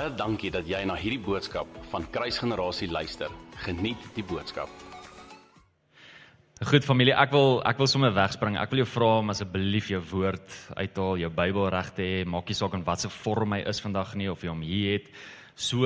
Baie dankie dat jy na hierdie boodskap van Kruisgenerasie luister. Geniet die boodskap. Goed familie, ek wil ek wil sommer wegspring. Ek wil jou vra om asseblief jou woord uithaal, jou Bybel reg te hê. Maak nie saak in watter vorm hy is vandag nie of jy hom hier het so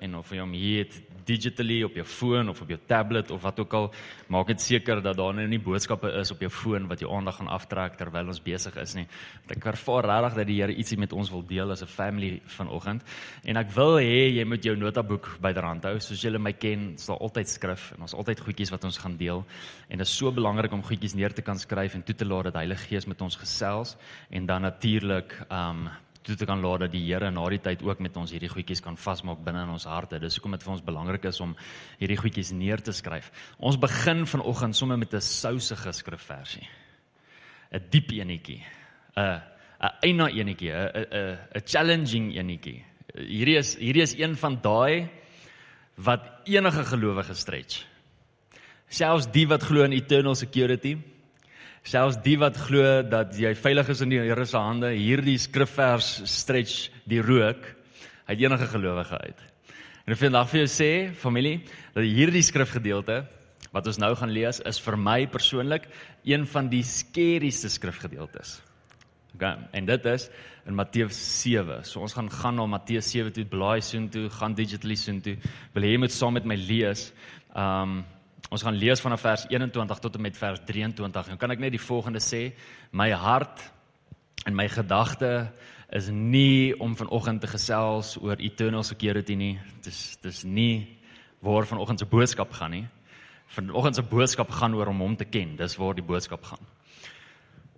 en of jy hom hier het digitally op jou foon of op jou tablet of wat ook al, maak dit seker dat daar nou nie boodskappe is op jou foon wat jou aandag gaan aftrek terwyl ons besig is nie. Want ek ervaar regtig dat die Here ietsie met ons wil deel as 'n family vanoggend en ek wil hê jy moet jou notaboek byderhand hou. Soos julle my ken, is daar altyd skrif en ons altyd goedjies wat ons gaan deel en dit is so belangrik om goedjies neer te kan skryf en toe te laat dat Heilige Gees met ons gesels en dan natuurlik um toe te kan laat dat die Here na die tyd ook met ons hierdie goedjies kan vasmaak binne in ons harte. Dis hoekom dit vir ons belangrik is om hierdie goedjies neer te skryf. Ons begin vanoggend sommer met 'n sousige skrifversie. 'n Diep enetjie. 'n 'n eina enetjie, 'n 'n 'n challenging enetjie. Hierdie is hierdie is een van daai wat enige gelowige stretch. Selfs die wat glo in eternal security, Selfs die wat glo dat jy veilig is in die Here se hande, hierdie skrifvers stretch die rook uit enige gelowige uit. En ek wil vandag vir jou sê, familie, dat hierdie skrifgedeelte wat ons nou gaan lees is vir my persoonlik een van die skerieste skrifgedeeltes. Okay, en dit is in Matteus 7. So ons gaan gaan na Matteus 7 toe, blaai soontoe, gaan digitally soontoe. Wil jy moet saam met my lees? Um Ons gaan lees vanaf vers 21 tot en met vers 23. En kan ek net die volgende sê? My hart en my gedagte is nie om vanoggend te gesels oor eternal security nie. Dis dis nie waar vanoggend se boodskap gaan nie. Vanoggend se boodskap gaan oor om hom te ken. Dis waar die boodskap gaan.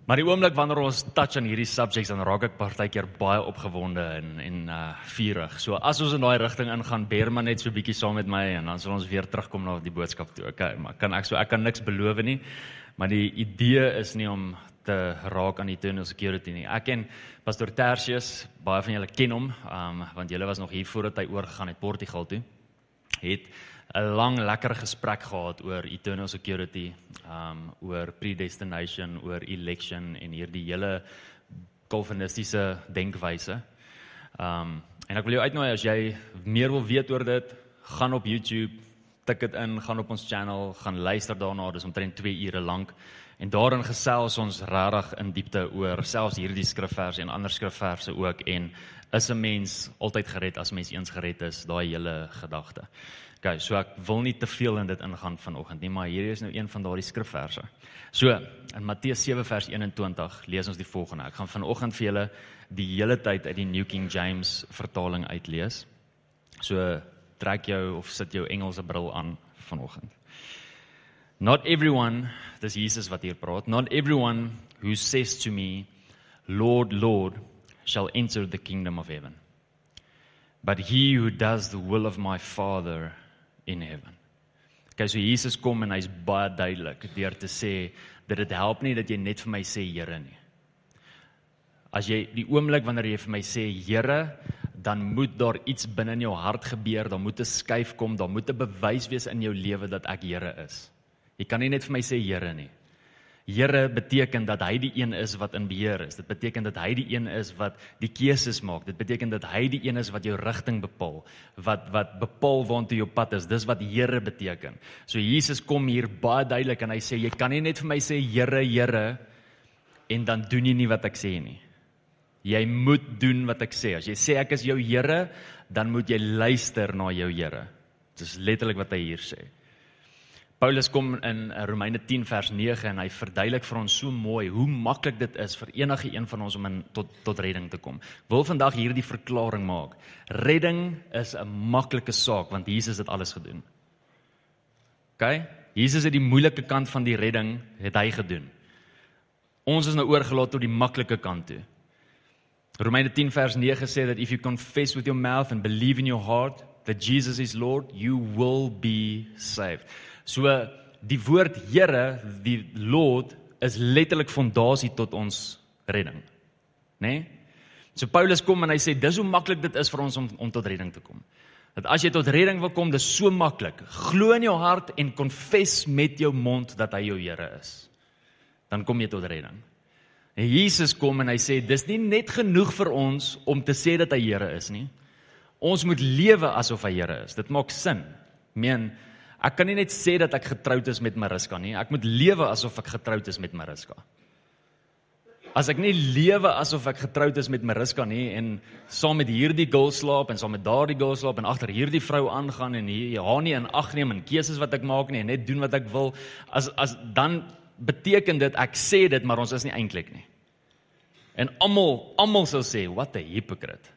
Maar die oomblik wanneer ons touch aan hierdie subjects dan raak ek partykeer baie opgewonde en en uh vurig. So as ons in daai rigting ingaan, beer maar net so bietjie saam met my en dan sal ons weer terugkom na die boodskap toe. Okay, maar kan ek so ek kan niks beloof nie. Maar die idee is nie om te raak aan eternal security nie. Ek ken Pastor Tertius, baie van julle ken hom, um want julle was nog hier voordat hy oorgegaan het Portugal toe. Het 'n lang lekker gesprek gehad oor eternal security, um oor predestination, oor election en hierdie hele kalvinistiese denkwyse. Um en ek wil jou uitnooi as jy meer wil weet oor dit, gaan op YouTube, tik dit in, gaan op ons channel, gaan luister daarna, dis omtrent 2 ure lank. En daarin gesels ons regtig in diepte oor selfs hierdie skrifverse en ander skrifverse ook en is 'n mens altyd gered as mens eens gered is, daai hele gedagte. Okay, so ek wil nie te veel in dit ingaan vanoggend nie, maar hier is nou een van daardie skrifverse. So, in Matteus 7 vers 21 lees ons die volgende. Ek gaan vanoggend vir julle die hele tyd uit die New King James vertaling uitlees. So, trek jou of sit jou Engelse bril aan vanoggend. Not everyone, dis Jesus wat hier praat. Not everyone who says to me, Lord, Lord, shall enter the kingdom of heaven. But he who does the will of my Father in heaven. Okay, so Jesus kom en hy's baie duidelik deur te sê dat dit help nie dat jy net vir my sê Here nie. As jy die oomblik wanneer jy vir my sê Here, dan moet daar iets binne in jou hart gebeur, dan moet 'n skuif kom, dan moet 'n bewys wees in jou lewe dat ek Here is. Jy kan nie net vir my sê Here nie. Here beteken dat hy die een is wat in beheer is. Dit beteken dat hy die een is wat die keuses maak. Dit beteken dat hy die een is wat jou rigting bepaal, wat wat bepaal waantoe jou pad is. Dis wat Here beteken. So Jesus kom hier baie duidelik en hy sê jy kan nie net vir my sê Here, Here en dan doen jy nie wat ek sê nie. Jy moet doen wat ek sê. As jy sê ek is jou Here, dan moet jy luister na jou Here. Dis letterlik wat hy hier sê. Paulus kom in eh, Romeine 10 vers 9 en hy verduidelik vir ons so mooi hoe maklik dit is vir enige een van ons om in tot tot redding te kom. Ek wil vandag hierdie verklaring maak. Redding is 'n maklike saak want Jesus het alles gedoen. OK? Jesus het die moeilike kant van die redding het hy gedoen. Ons is nou oorgelaat tot die maklike kant toe. Romeine 10 vers 9 sê that if you confess with your mouth and believe in your heart that Jesus is Lord, you will be saved. So die woord Here, die Lord is letterlik fondasie tot ons redding. Né? Nee? So Paulus kom en hy sê dis hoe maklik dit is vir ons om om tot redding te kom. Dat as jy tot redding wil kom, dis so maklik. Glo in jou hart en konfes met jou mond dat hy jou Here is. Dan kom jy tot redding. En Jesus kom en hy sê dis nie net genoeg vir ons om te sê dat hy Here is nie. Ons moet lewe asof hy Here is. Dit maak sin. Meen, ek kan nie net sê dat ek getroud is met Mariska nie. Ek moet lewe asof ek getroud is met Mariska. As ek nie lewe asof ek getroud is met Mariska nie en saam met hierdie girl slaap en saam met daardie girl slaap en agter hierdie vrou aangaan en hier haar nie in ag neem in keuses wat ek maak nie en net doen wat ek wil, as as dan beteken dit ek sê dit maar ons is nie eintlik nie. En almal almal sal sê what a hypocrite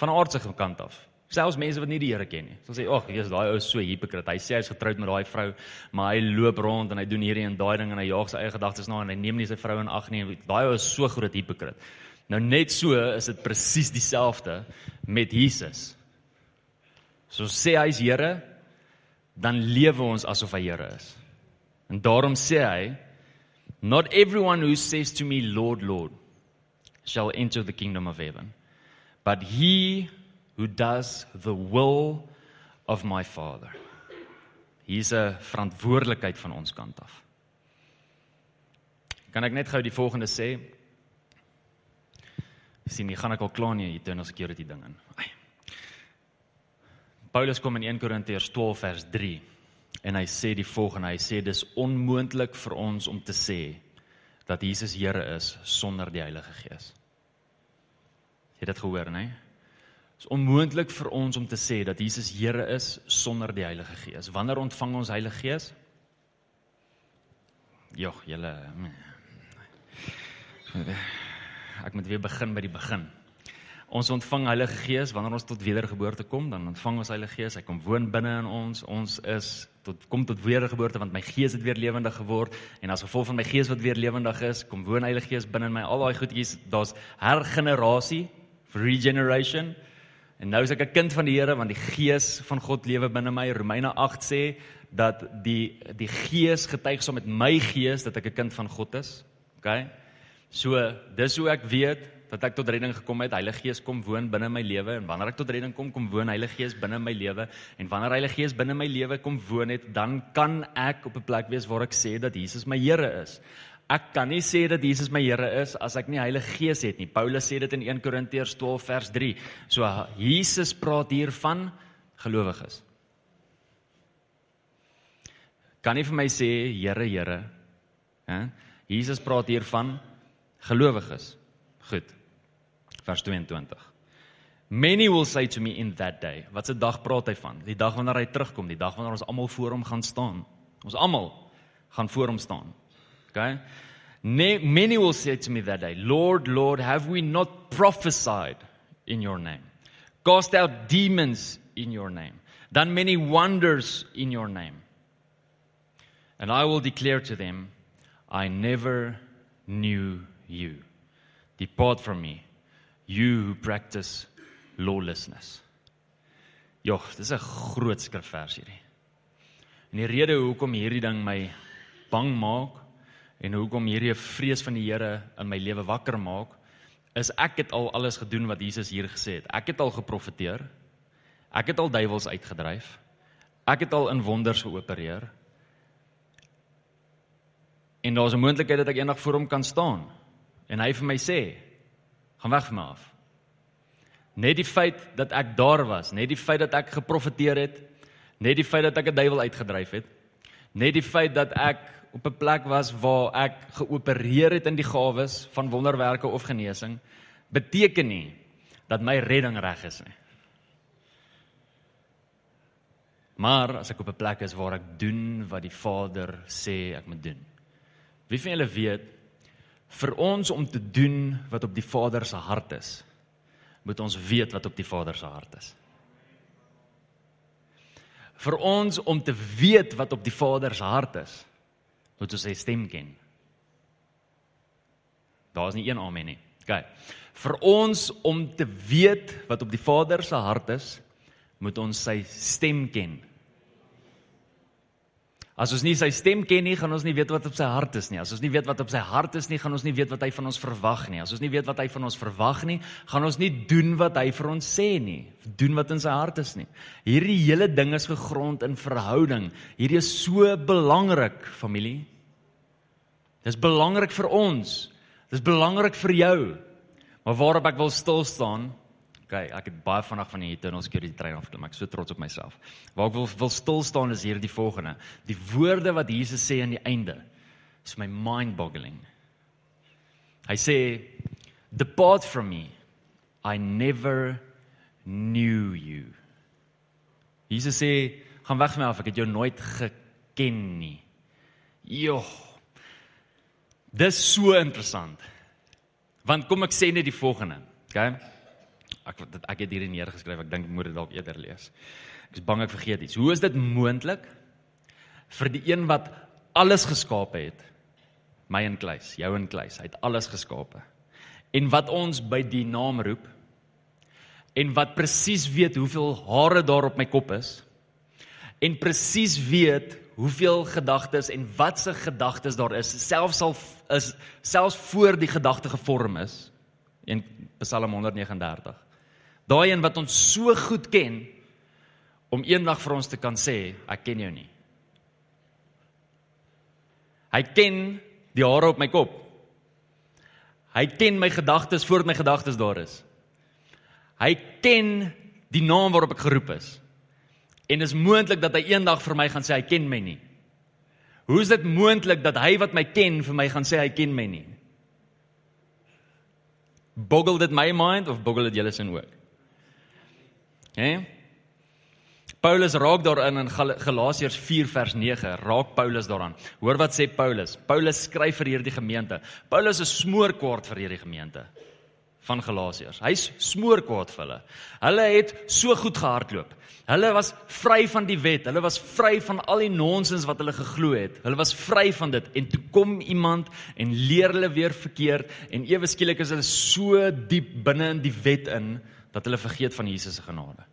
van 'n aardse kant af. Selfs mense wat nie die Here ken nie. Sal sê, "Ag, jy's daai ou so hipokrit. Hy sê hy's getroud met daai vrou, maar hy loop rond en hy doen hierdie en daai ding en hy jaag sy eie gedagtes na en hy neem nie sy vrou in ag nie. Daai ou is so groot hipokrit." Nou net so is dit presies dieselfde met Jesus. So sê hy's Here, dan lewe ons asof hy Here is. En daarom sê hy, "Not everyone who says to me, Lord, Lord, shall enter the kingdom of heaven." but he who does the will of my father. Hier's 'n verantwoordelikheid van ons kant af. Kan ek net gou die volgende sê? Sien, jy gaan ek al klaar nie hier tuin security ding in. Ai. Paulus kom in 1 Korintiërs 12 vers 3 en hy sê die volgende, hy sê dis onmoontlik vir ons om te sê dat Jesus Here is sonder die Heilige Gees. Jy het dit gehoor, né? Dit is onmoontlik vir ons om te sê dat Jesus Here is sonder die Heilige Gees. Wanneer ontvang ons Heilige Gees? Jogg, julle Ek moet weer begin by die begin. Ons ontvang Heilige Gees wanneer ons tot wedergeboorte kom, dan ontvang ons Heilige Gees. Hy kom woon binne in ons. Ons is tot kom tot wedergeboorte want my gees het weer lewendig geword en as gevolg van my gees wat weer lewendig is, kom woon Heilige Gees binne in my. Al daai goedjies, daar's hergenerasie regeneration. En nou is ek 'n kind van die Here want die gees van God lewe binne my. Romeine 8 sê dat die die gees getuig saam met my gees dat ek 'n kind van God is. OK. So, dis hoe ek weet dat ek tot redding gekom het. Heilige Gees kom woon binne my lewe en wanneer ek tot redding kom, kom woon Heilige Gees binne my lewe en wanneer Heilige Gees binne my lewe kom woon het, dan kan ek op 'n plek wees waar ek sê dat Jesus my Here is. Ek kan nie sê dat Jesus my Here is as ek nie Heilige Gees het nie. Paulus sê dit in 1 Korintiërs 12 vers 3. So Jesus praat hier van gelowiges. Kan nie vir my sê Here, Here. Hè? Jesus praat hier van gelowiges. Goed. Vers 22. Many will say to me in that day. Wat 'n dag praat hy van? Die dag wanneer hy terugkom, die dag wanneer ons almal voor hom gaan staan. Ons almal gaan voor hom staan. Okay? Many will say to me that day, Lord, Lord, have we not prophesied in your name? Cast out demons in your name, done many wonders in your name. And I will declare to them, I never knew you. Depart from me, you who practice lawlessness. Jogg, dis 'n groot skrifvers hierdie. En die rede hoekom hierdie ding my bang maak en hoekom hierdie vrees van die Here in my lewe wakker maak, is ek het al alles gedoen wat Jesus hier gesê het. Ek het al geprofeteer. Ek het al duiwels uitgedryf. Ek het al in wonders geopereer. En daar's 'n moontlikheid dat ek eendag voor hom kan staan en hy vir my sê, "Gaan weg van my af." Net die feit dat ek daar was, net die feit dat ek geprofeteer het, net die feit dat ek 'n duiwel uitgedryf het, net die feit dat ek op 'n plek was waar ek geopereer het in die gawes van wonderwerke of genesing, beteken nie dat my redding reg is nie. Maar as ek op 'n plek is waar ek doen wat die Vader sê ek moet doen. Wie van julle weet vir ons om te doen wat op die Vader se hart is, moet ons weet wat op die Vader se hart is. Vir ons om te weet wat op die Vader se hart is, moet ons sy stem ken. Daar's nie een amen nie. OK. Vir ons om te weet wat op die Vader se hart is, moet ons sy stem ken. As ons nie sy stem ken nie, gaan ons nie weet wat op sy hart is nie. As ons nie weet wat op sy hart is nie, gaan ons nie weet wat hy van ons verwag nie. As ons nie weet wat hy van ons verwag nie, gaan ons nie doen wat hy vir ons sê nie. Doen wat in sy hart is nie. Hierdie hele ding is gegrond in verhouding. Hierdie is so belangrik, familie. Dis belangrik vir ons. Dis belangrik vir jou. Maar waarop ek wil stil staan, Okay, ek het baie vinnig van die tunnel security trein afklim. Ek is so trots op myself. Waar ek wil wil stil staan is hier die volgende. Die woorde wat Jesus sê aan die einde is my mind-boggling. Hy sê depart from me. I never knew you. Jesus sê gaan weg van my af. Ek het jou nooit geken nie. Joh. Dis so interessant. Want kom ek sê net die volgende, okay? Ek ek het hierdie neergeskryf. Ek dink ek moet dit dalk eerder lees. Ek is bang ek vergeet iets. Hoe is dit moontlik vir die een wat alles geskape het? My en Kleis, jou en Kleis, hy het alles geskape. En wat ons by die naam roep en wat presies weet hoeveel hare daar op my kop is en presies weet hoeveel gedagtes en watse gedagtes daar is selfs al is selfs voor die gedagte gevorm is in Psalm 139 daai een wat ons so goed ken om eendag vir ons te kan sê ek ken jou nie. Hy ken die hare op my kop. Hy ken my gedagtes voordat my gedagtes daar is. Hy ken die naam waarop ek geroep is En is moontlik dat hy eendag vir my gaan sê hy ken my nie. Hoe is dit moontlik dat hy wat my ken vir my gaan sê hy ken my nie? Boggle dit my mind of boggle dit julle sin ook? Hè? Okay? Paulus raak daarin in Galasiërs 4 vers 9, raak Paulus daaraan. Hoor wat sê Paulus? Paulus skryf vir hierdie gemeente. Paulus is smoorkwaad vir hierdie gemeente van Galasiërs. Hy's smoorkwaad vir hulle. Hulle het so goed gehardloop. Hulle was vry van die wet. Hulle was vry van al die nonsens wat hulle geglo het. Hulle was vry van dit en toe kom iemand en leer hulle weer verkeerd en ewe skielik is hulle so diep binne in die wet in dat hulle vergeet van Jesus se genade.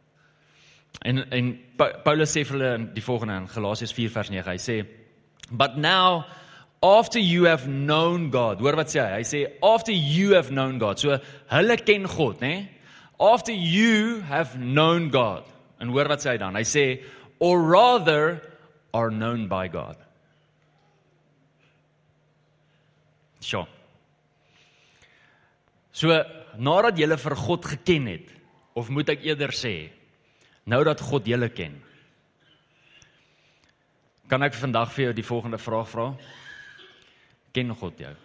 En en Paulus sê vir hulle in die volgende in Galasiërs 4 vers 9. Hy sê but now after you have known God. Hoor wat sê hy? Hy sê after you have known God. So hulle ken God, né? After you have known God. En hoor wat sê hy dan? Hy sê or rather are known by God. Sjoe. So nadat jy vir God geken het of moet ek eerder sê nou dat God julle ken. Kan ek vandag vir jou die volgende vraag vra? Ken God jou?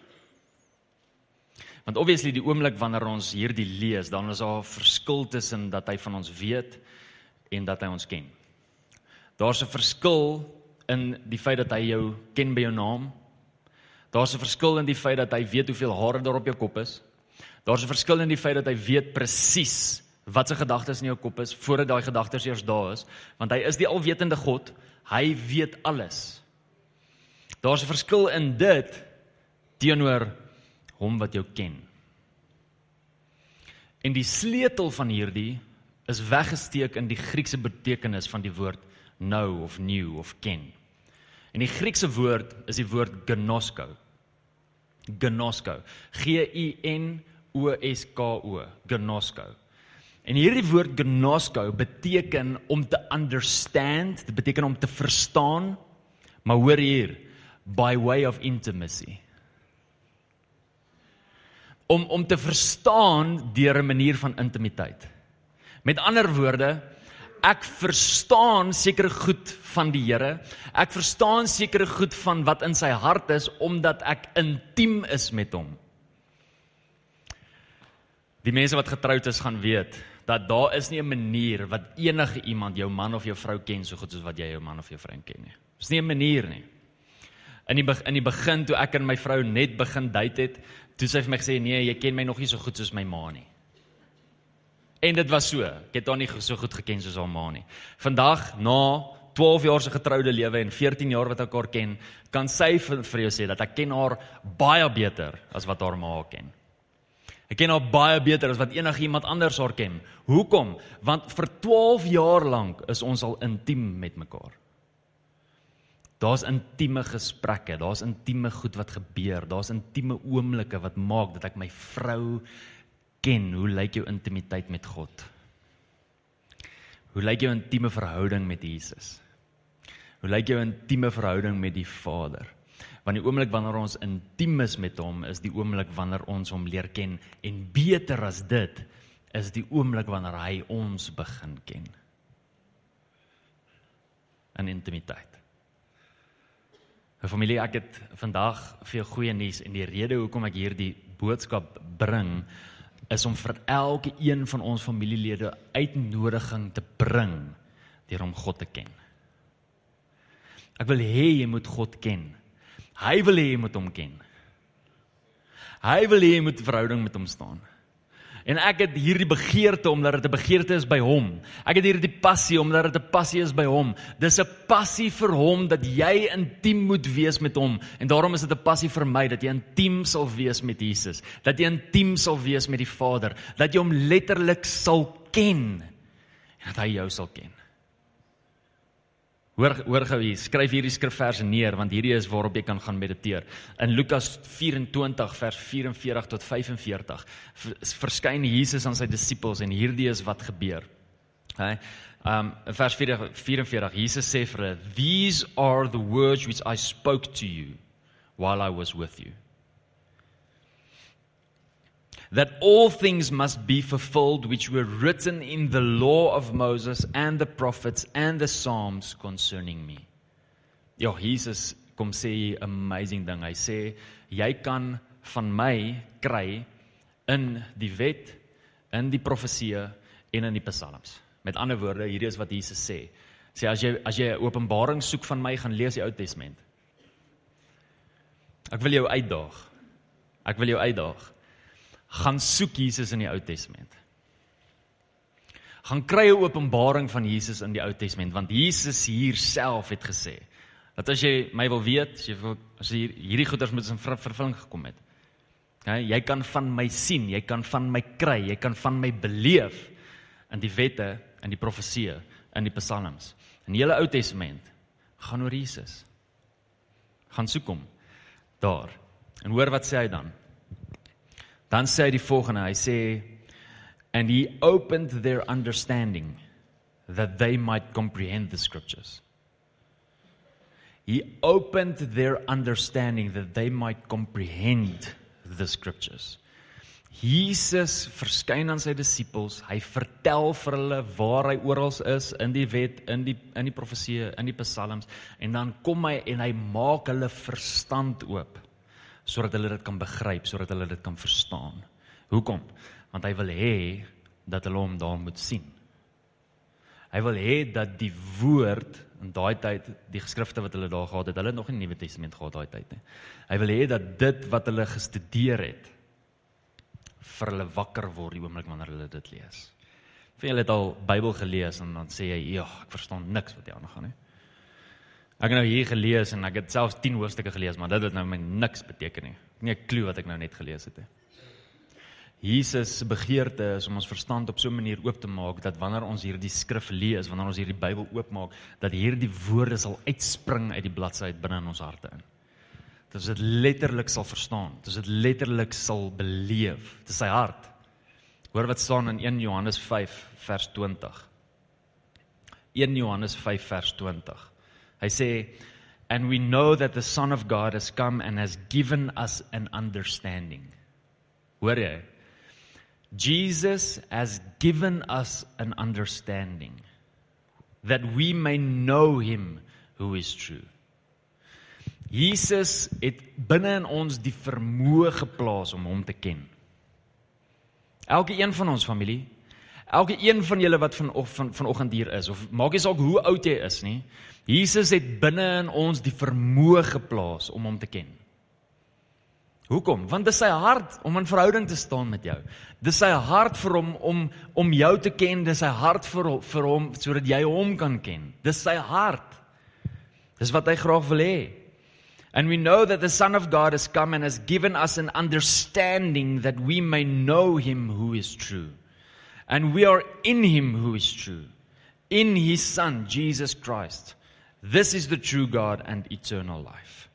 Want obviously die oomblik wanneer ons hierdie lees, dan is daar 'n verskil tussen dat hy van ons weet en dat hy ons ken. Daar's 'n verskil in die feit dat hy jou ken by jou naam. Daar's 'n verskil in die feit dat hy weet hoeveel hare daar op jou kop is. Daar's 'n verskil in die feit dat hy weet presies wat se gedagtes in jou kop is voordat daai gedagtes eers daar is, want hy is die alwetende God. Hy weet alles. Daar's 'n verskil in dit teenoor hom wat jou ken. En die sleutel van hierdie is weggesteek in die Griekse betekenis van die woord know of new of ken. En die Griekse woord is die woord gnosko. Gnosko. G U N O S K O. Gnosko. En hierdie woord gnosko beteken om te understand, dit beteken om te verstaan, maar hoor hier, by way of intimacy om om te verstaan deur 'n manier van intimiteit. Met ander woorde, ek verstaan sekere goed van die Here. Ek verstaan sekere goed van wat in sy hart is omdat ek intiem is met hom. Die mense wat getroud is gaan weet dat daar is nie 'n manier wat enige iemand jou man of jou vrou ken so goed soos wat jy jou man of jou vrou ken nie. Dis nie 'n manier nie. In die in die begin toe ek en my vrou net begin date het, Toe sê hy vir my gesê nee, jy ken my nog nie so goed soos my ma nie. En dit was so. Ek het haar nie so goed geken soos haar ma nie. Vandag na 12 jaar se getroude lewe en 14 jaar wat ek haar ken, kan sy vir, vir jou sê dat ek ken haar baie beter as wat haar ma ken. Ek ken haar baie beter as wat enigiemand anders haar ken. Hoekom? Want vir 12 jaar lank is ons al intiem met mekaar. Daar's intieme gesprekke, daar's intieme goed wat gebeur, daar's intieme oomblikke wat maak dat ek my vrou ken. Hoe lyk jou intimiteit met God? Hoe lyk jou intieme verhouding met Jesus? Hoe lyk jou intieme verhouding met die Vader? Want die oomblik wanneer ons intiem is met hom, is die oomblik wanneer ons hom leer ken en beter as dit is die oomblik wanneer hy ons begin ken. In intimiteit. My familie, ek het vandag vir jou goeie nuus en die rede hoekom ek hierdie boodskap bring is om vir elke een van ons familielede uitnodiging te bring deur om God te ken. Ek wil hê jy moet God ken. Hy wil hê jy moet hom ken. Hy wil hê jy moet 'n verhouding met hom staan. En ek het hierdie begeerte omdat dit 'n begeerte is by hom. Ek het hierdie passie omdat dit 'n passie is by hom. Dis 'n passie vir hom dat jy intiem moet wees met hom. En daarom is dit 'n passie vir my dat jy intiem sal wees met Jesus, dat jy intiem sal wees met die Vader, dat jy hom letterlik sal ken en dat hy jou sal ken. Hoor hoor gou hier, skryf hierdie skrifverse neer want hierdie is waarop jy kan gaan mediteer. In Lukas 24 vers 44 tot 45 verskyn Jesus aan sy disippels en hierdie is wat gebeur. Hè? Um vers 44 Jesus sê vir hulle, "These are the words which I spoke to you while I was with you." That all things must be fulfilled which were written in the law of Moses and the prophets and the psalms concerning me. Ja, Jesus kom sê 'n amazing ding. Hy sê jy kan van my kry in die wet, in die profeseë en in die psalms. Met ander woorde, hierdie is wat Jesus sê. Sê as jy as jy openbaring soek van my, gaan lees die Ou Testament. Ek wil jou uitdaag. Ek wil jou uitdaag gaan soek Jesus in die Ou Testament. Gaan kry 'n openbaring van Jesus in die Ou Testament want Jesus hier self het gesê dat as jy my wil weet, as jy wil as hier, hierdie goeders moet in vervulling gekom het. Ja, jy kan van my sien, jy kan van my kry, jy kan van my beleef in die wette, in die profeseë, in die psalms. In die hele Ou Testament gaan oor Jesus. Gaan soek hom daar. En hoor wat sê hy dan? Dan sê hy die volgende, hy sê and he opened their understanding that they might comprehend the scriptures. He opened their understanding that they might comprehend the scriptures. Jesus verskyn aan sy disippels. Hy vertel vir hulle waar hy oral is in die wet, in die in die profeseë, in die psalms en dan kom hy en hy maak hulle verstand oop sodat hulle dit kan begryp, sodat hulle dit kan verstaan. Hoekom? Want hy wil hê dat hulle hom daar moet sien. Hy wil hê dat die woord in daai tyd, die geskrifte wat hulle daar gehad het, hulle nog nie die Nuwe Testament gehad daai tyd nie. Hy wil hê dat dit wat hulle gestudeer het vir hulle wakker word die oomblik wanneer hulle dit lees. Vir julle het al Bybel gelees en dan sê jy, "Ja, ek verstaan niks wat hier aangaan nie." Ek het nou hier gelees en ek het selfs 10 hoofstukke gelees, maar dit het nou my niks beteken nie. Ek het nie 'n klou wat ek nou net gelees het nie. Jesus se begeerte is om ons verstand op so 'n manier oop te maak dat wanneer ons hierdie skrif lees, wanneer ons hierdie Bybel oopmaak, dat hierdie woorde sal uitspring uit die bladsy uit binne in ons harte in. Dat ons dit letterlik sal verstaan, dat ons dit letterlik sal beleef. Dit is sy hart. Hoor wat staan in 1 Johannes 5 vers 20. 1 Johannes 5 vers 20. Hy sê and we know that the son of God has come and has given us an understanding. Hoor jy? Jesus has given us an understanding that we may know him who is true. Jesus het binne in ons die vermoë geplaas om hom te ken. Elke een van ons familie, elke een van julle wat van van vanoggend hier is of maak nie saak hoe oud jy is nie, Jesus het binne in ons die vermoë geplaas om hom te ken. Hoekom? Want dit is sy hart om in verhouding te staan met jou. Dit is sy hart vir hom om om jou te ken, dit is sy hart vir vir hom sodat jy hom kan ken. Dis sy hart. Dis wat hy graag wil hê. And we know that the son of God has come and has given us an understanding that we may know him who is true. And we are in him who is true. In his son Jesus Christ. This is the true God and eternal life.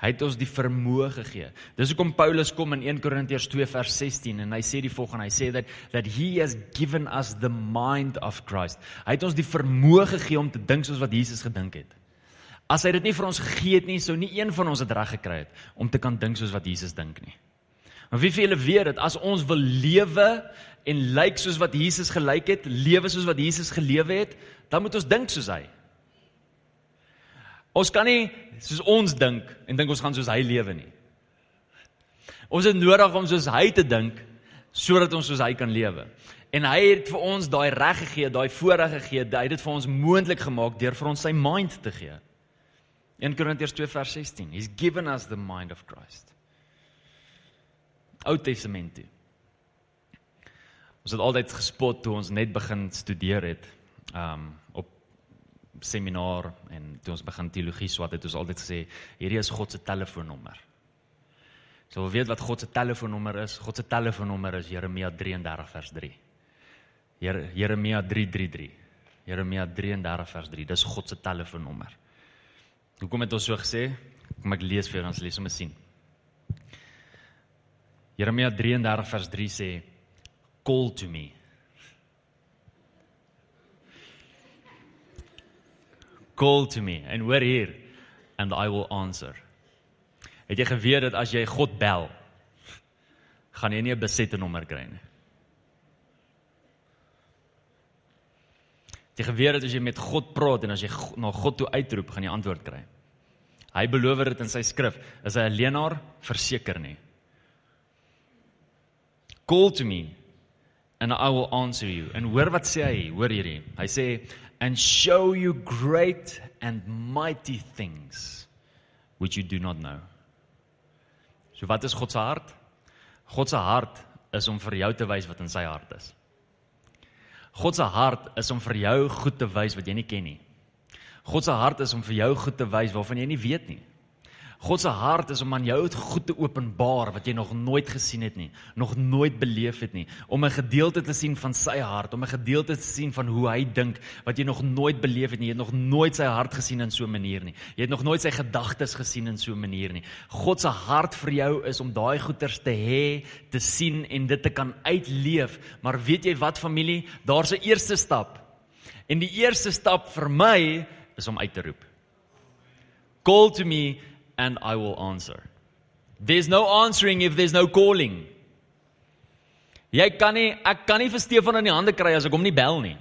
Hy het ons die vermoë gegee. Dis hoekom Paulus kom in 1 Korintiërs 2 vers 16 en hy sê die volgende, hy sê dat that he has given us the mind of Christ. Hy het ons die vermoë gegee om te dink soos wat Jesus gedink het. As hy dit nie vir ons gegee het nie, sou nie een van ons dit reg gekry het om te kan dink soos wat Jesus dink nie. Maar wie vir julle weet dat as ons wil lewe en lyk soos wat Jesus gelyk het, lewe soos wat Jesus gelewe het, dan moet ons dink soos hy. Ons kan nie soos ons dink en dink ons gaan soos hy lewe nie. Ons het nodig om soos hy te dink sodat ons soos hy kan lewe. En hy het vir ons daai reg gegee, daai voorreg gegee, hy het dit vir ons moontlik gemaak deur vir ons sy mind te gee. 1 Korintiërs 2 vers 16. He's given us the mind of Christ. Ou Testament. Toe. Ons het altyd gespot toe ons net begin studeer het, um op seminar en toe ons begin teologie swat het, het ons altyd gesê hierdie is God se telefoonnommer. So weet wat God se telefoonnommer is. God se telefoonnommer is Jeremia 33 vers 3. Jeremia 333. Jeremia 33 vers 3. Dis God se telefoonnommer. Hoekom het ons so gesê? Kom ek lees vir ons lees om te sien. Jeremia 33 vers 3 sê call to me. Call to me and we're here and I will answer. Het jy geweet dat as jy God bel, gaan jy nie 'n besette nommer kry nie. Het jy geweet dat as jy met God praat en as jy na God toe uitroep, gaan jy antwoord kry? Hy beloof dit in sy skrif. Is hy 'n leenaar? Verseker nie. Call to me and I will answer you. En hoor wat sê hy? Hoor hierdie. Hy sê and show you great and mighty things which you do not know. So wat is God se hart? God se hart is om vir jou te wys wat in sy hart is. God se hart is om vir jou goed te wys wat jy nie ken nie. God se hart is om vir jou goed te wys waarvan jy nie weet nie. God se hart is om aan jou goed te openbaar wat jy nog nooit gesien het nie, nog nooit beleef het nie, om 'n gedeelte te sien van sy hart, om 'n gedeelte te sien van hoe hy dink wat jy nog nooit beleef het nie. Jy het nog nooit sy hart gesien in so 'n manier nie. Jy het nog nooit sy gedagtes gesien in so 'n manier nie. God se hart vir jou is om daai goeters te hê, te sien en dit te kan uitleef. Maar weet jy wat familie? Daar's 'n eerste stap. En die eerste stap vir my is om uit te roep. Call to me and I will answer. There's no answering if there's no calling. Jy kan nie ek kan nie vir Stefan in die hande kry as ek hom nie bel nie.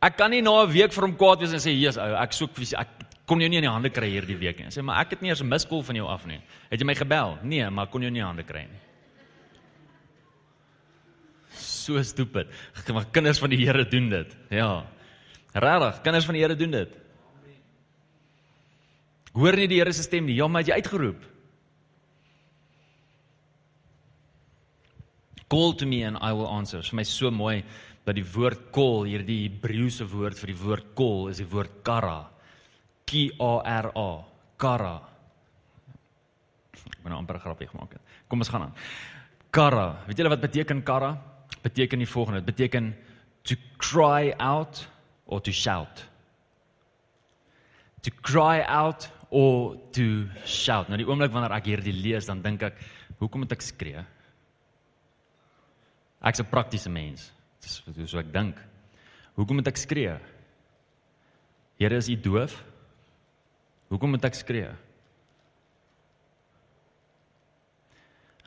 Ek kan nie na 'n week vir hom kwaad wees en sê Jesus ou ek soek ek kon jou nie in die hande kry hierdie week nie. Sê maar ek het nie eers 'n miskol van jou af nie. Het jy my gebel? Nee, maar kon jou nie in die hande kry nie. So stupid. Maar kinders van die Here doen dit. Ja. Regtig, kinders van die Here doen dit. Hoor nie die Here se stem nie. Ja, maar jy uitgeroep. Call to me and I will answer. Vir my so mooi dat die woord call, hierdie Hebreëse woord vir die woord call is die woord kara. K A R A. Kara. Ek moet nou amper 'n grapjie gemaak het. Kom ons gaan aan. Kara. Weet julle wat beteken kara? Beteken die volgende. Dit beteken to cry out or to shout. To cry out or to shout. Nou die oomblik wanneer ek hierdie lees, dan dink ek, hoekom moet ek skree? Ek's 'n praktiese mens. Dis hoe so ek dink. Hoekom moet ek skree? Here is u doof? Hoekom moet ek skree?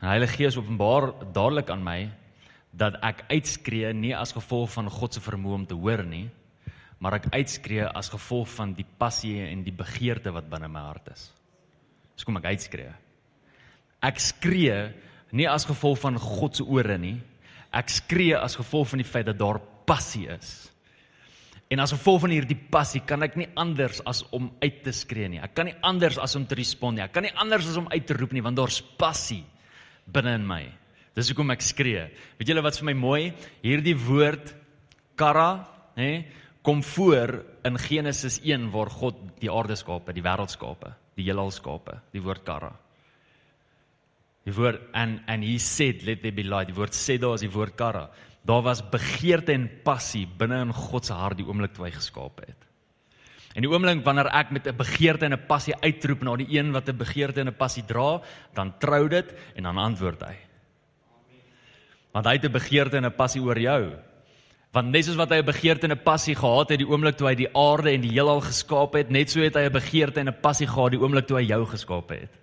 Die Heilige Gees openbaar dadelik aan my dat ek uitskree nie as gevolg van God se vermoë om te hoor nie, maar ek uitskree as gevolg van die passie en die begeerte wat binne my hart is. Dis kom ek uitskree. Ek skree nie as gevolg van God se ore nie. Ek skree as gevolg van die feit dat daar passie is. En as gevolg van hierdie passie kan ek nie anders as om uit te skree nie. Ek kan nie anders as om te respond nie. Ek kan nie anders as om uit te roep nie want daar's passie binne in my. Dis hoekom ek skree. Weet julle wat vir my mooi? Hierdie woord kara, hè, kom voor in Genesis 1 waar God die aarde skape, die wêreld skape, die heelal skape, die woord kara. Die woord and and he said let there be light. Die woord sê daar is die woord kara. Daar was begeerte en passie binne in God se hart die oomblik toe hy geskaap het. En die oomblik wanneer ek met 'n begeerte en 'n passie uitroep na die een wat 'n begeerte en 'n passie dra, dan trou dit en dan antwoord hy. Want hy het 'n begeerte en 'n passie oor jou. Want net soos wat hy 'n begeerte en 'n passie gehad het die oomblik toe hy die aarde en die heelal geskaap het, net so het hy 'n begeerte en 'n passie gehad die oomblik toe hy jou geskaap het.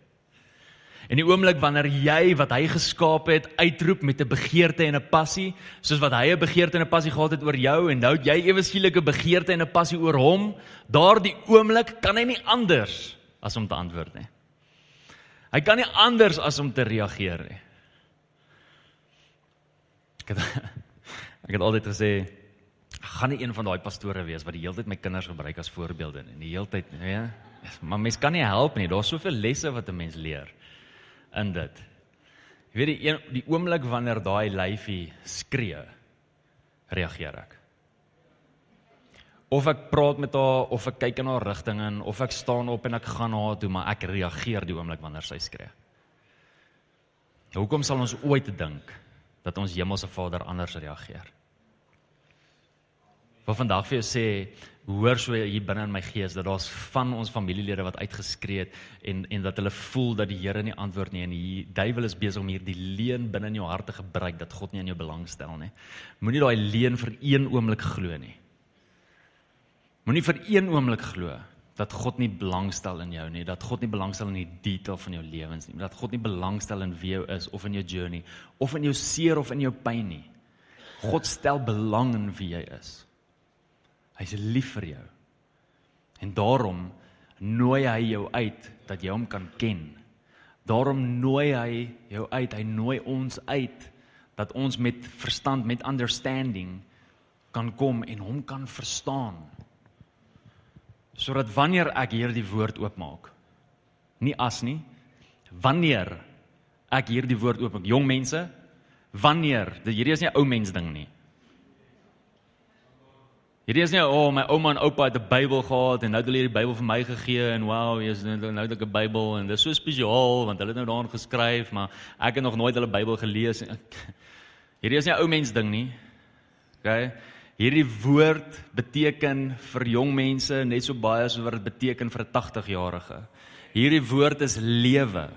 En die oomblik wanneer jy wat hy geskaap het uitroep met 'n begeerte en 'n passie, soos wat hy 'n begeerte en 'n passie gehad het oor jou en nou het jy ewe skielik 'n begeerte en 'n passie oor hom, daardie oomblik kan hy nie anders as om te antwoord nie. Hy kan nie anders as om te reageer nie. Ek het ek het altyd gesê gaan nie een van daai pastore wees wat die hele tyd my kinders gebruik as voorbeelde nie. Die hele tyd, ja. Maar mens kan nie help nie. Daar's soveel lesse wat 'n mens leer in dit. Jy weet die een, die oomblik wanneer daai lyfie skree, reageer ek. Of ek praat met haar of ek kyk in haar rigting in of ek staan op en ek gaan na haar toe, maar ek reageer die oomblik wanneer sy skree. Hoekom sal ons ooit dink dat ons hemelse Vader anders reageer? Wat vandag vir jou sê, hoor so hier binne in my gees dat daar's van ons familielede wat uitgeskree het en en dat hulle voel dat die Here nie antwoord nie en die duiwel is besig om hierdie leuen binne in jou hart te gebruik dat God nie in jou belangstel nie. Moenie daai leuen vir een oomblik glo nie. Moenie vir een oomblik glo dat God nie belangstel in jou nie, dat God nie belangstel in die detail van jou lewens nie, dat God nie belangstel in wie jy is of in jou journey of in jou seer of in jou pyn nie. God stel belang in wie jy is. Hy's lief vir jou. En daarom nooi hy jou uit dat jy hom kan ken. Daarom nooi hy jou uit, hy nooi ons uit dat ons met verstand, met understanding kan kom en hom kan verstaan. Sodat wanneer ek hierdie woord oopmaak, nie as nie, wanneer ek hierdie woord oopmaak, jong mense, wanneer, dit hierdie is nie 'n ou mens ding nie. Hierdie is nie o, oh, my ouma en oupa het 'n Bybel gehad en nou het hulle hierdie Bybel vir my gegee en wow, jy's nou nou het ek 'n Bybel en dit is so spesiaal want hulle het nou daarin geskryf, maar ek het nog nooit hulle Bybel gelees nie. Hierdie is nie ou mens ding nie. OK. Hierdie woord beteken vir jong mense net so baie soos wat dit beteken vir 'n 80-jarige. Hierdie woord is lewe.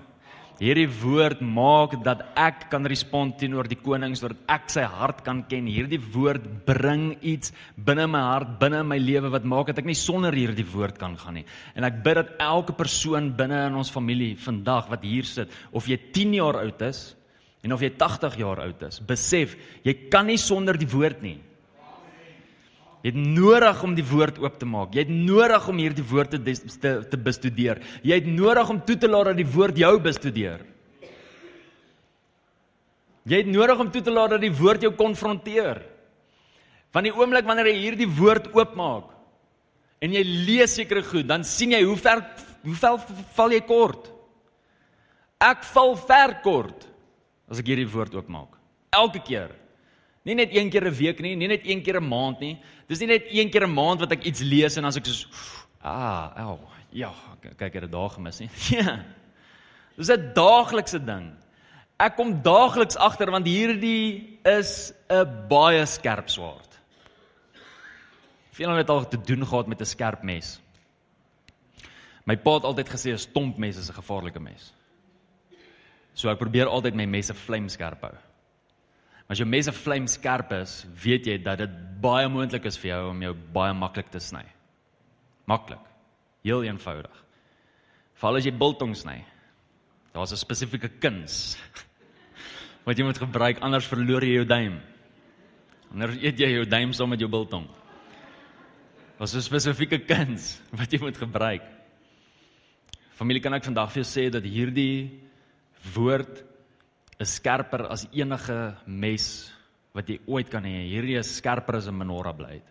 Hierdie woord maak dat ek kan respond teenoor die koning sodat ek sy hart kan ken. Hierdie woord bring iets binne my hart, binne my lewe wat maak dat ek nie sonder hierdie woord kan gaan nie. En ek bid dat elke persoon binne in ons familie vandag wat hier sit, of jy 10 jaar oud is en of jy 80 jaar oud is, besef jy kan nie sonder die woord nie. Jy het nodig om die woord oop te maak. Jy het nodig om hierdie woord te, te te bestudeer. Jy het nodig om toe te laat dat die woord jou bestudeer. Jy het nodig om toe te laat dat die woord jou konfronteer. Van die oomblik wanneer jy hierdie woord oopmaak en jy lees sekere goed, dan sien jy hoe ver hoe ver val jy kort. Ek val ver kort as ek hierdie woord oopmaak. Elke keer. Nie net een keer 'n week nie, nie net een keer 'n maand nie. Dis nie net een keer 'n maand wat ek iets lees en as ek so ah, ou, ja, kyk ek het 'n dag gemis nie. Ja. Dis 'n daaglikse ding. Ek kom daagliks agter want hierdie is 'n baie skerp swaard. Veel het al te doen gehad met 'n skerp mes. My pa het altyd gesê 'n stomp mes is 'n gevaarlike mes. So ek probeer altyd my messe vlamskerp hou. As jou mes 'n vlam skerp is, weet jy dat dit baie moontlik is vir jou om jou baie maklik te sny. Maklik. Heel eenvoudig. Veral as jy biltong sny. Daar's 'n spesifieke kuns wat jy moet gebruik anders verloor jy jou duim. Anders eet jy jou duim saam met jou biltong. Daar's 'n spesifieke kuns wat jy moet gebruik. Familie kan ek vandag vir jou sê dat hierdie woord is skerper as enige mes wat jy ooit kan hê. Hierdie is skerper as 'n menorah blade.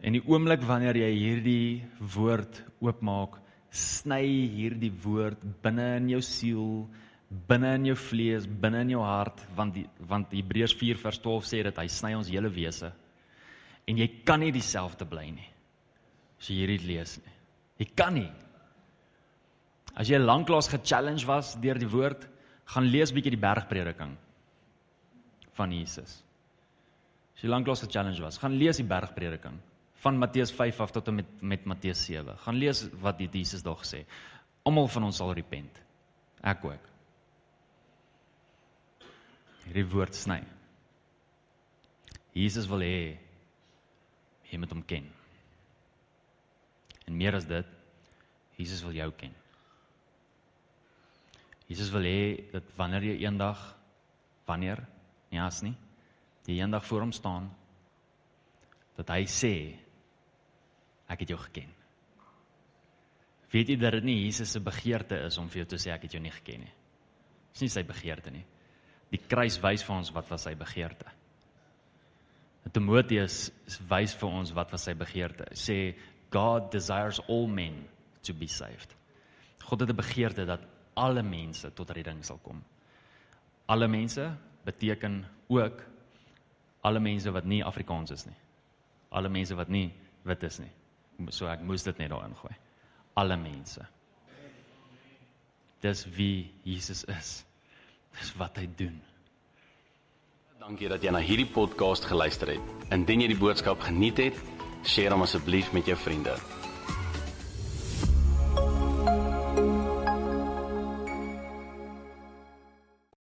En die oomblik wanneer jy hierdie woord oopmaak, sny hierdie woord binne in jou siel, binne in jou vlees, binne in jou hart, want die, want Hebreërs 4 vers 12 sê dat hy sny ons hele wese. En jy kan nie dieselfde bly nie. As jy hierdie lees nie. Jy kan nie. As jy lanklaas ge-challenge was deur die woord, gaan lees bietjie die bergprediking van Jesus. As jy lanklaas 'n challenge was, gaan lees die bergprediking van Matteus 5 af tot en met met Matteus 7. Gaan lees wat die Jesus daar gesê. Almal van ons sal repent. Ek ook. Hierdie woord sny. Jesus wil hê jy moet hom ken. En meer as dit, Jesus wil jou ken. Jesus wil hê dat wanneer jy eendag wanneer nie as nie, jy eendag voor hom staan dat hy sê ek het jou geken. Weet jy dat dit nie Jesus se begeerte is om vir jou te sê ek het jou nie geken nie. Dis nie sy begeerte nie. Die kruis wys vir ons wat was sy begeerte. Timoteus wys vir ons wat was sy begeerte. Sê God desires all men to be saved. God het 'n begeerte dat alle mense tot redding sal kom. Alle mense beteken ook alle mense wat nie Afrikaans is nie. Alle mense wat nie wit is nie. So ek moes dit net daarin gooi. Alle mense. Dis wie Jesus is. Dis wat hy doen. Dankie dat jy na hierdie podcast geluister het. Indien jy die boodskap geniet het, deel hom asseblief met jou vriende.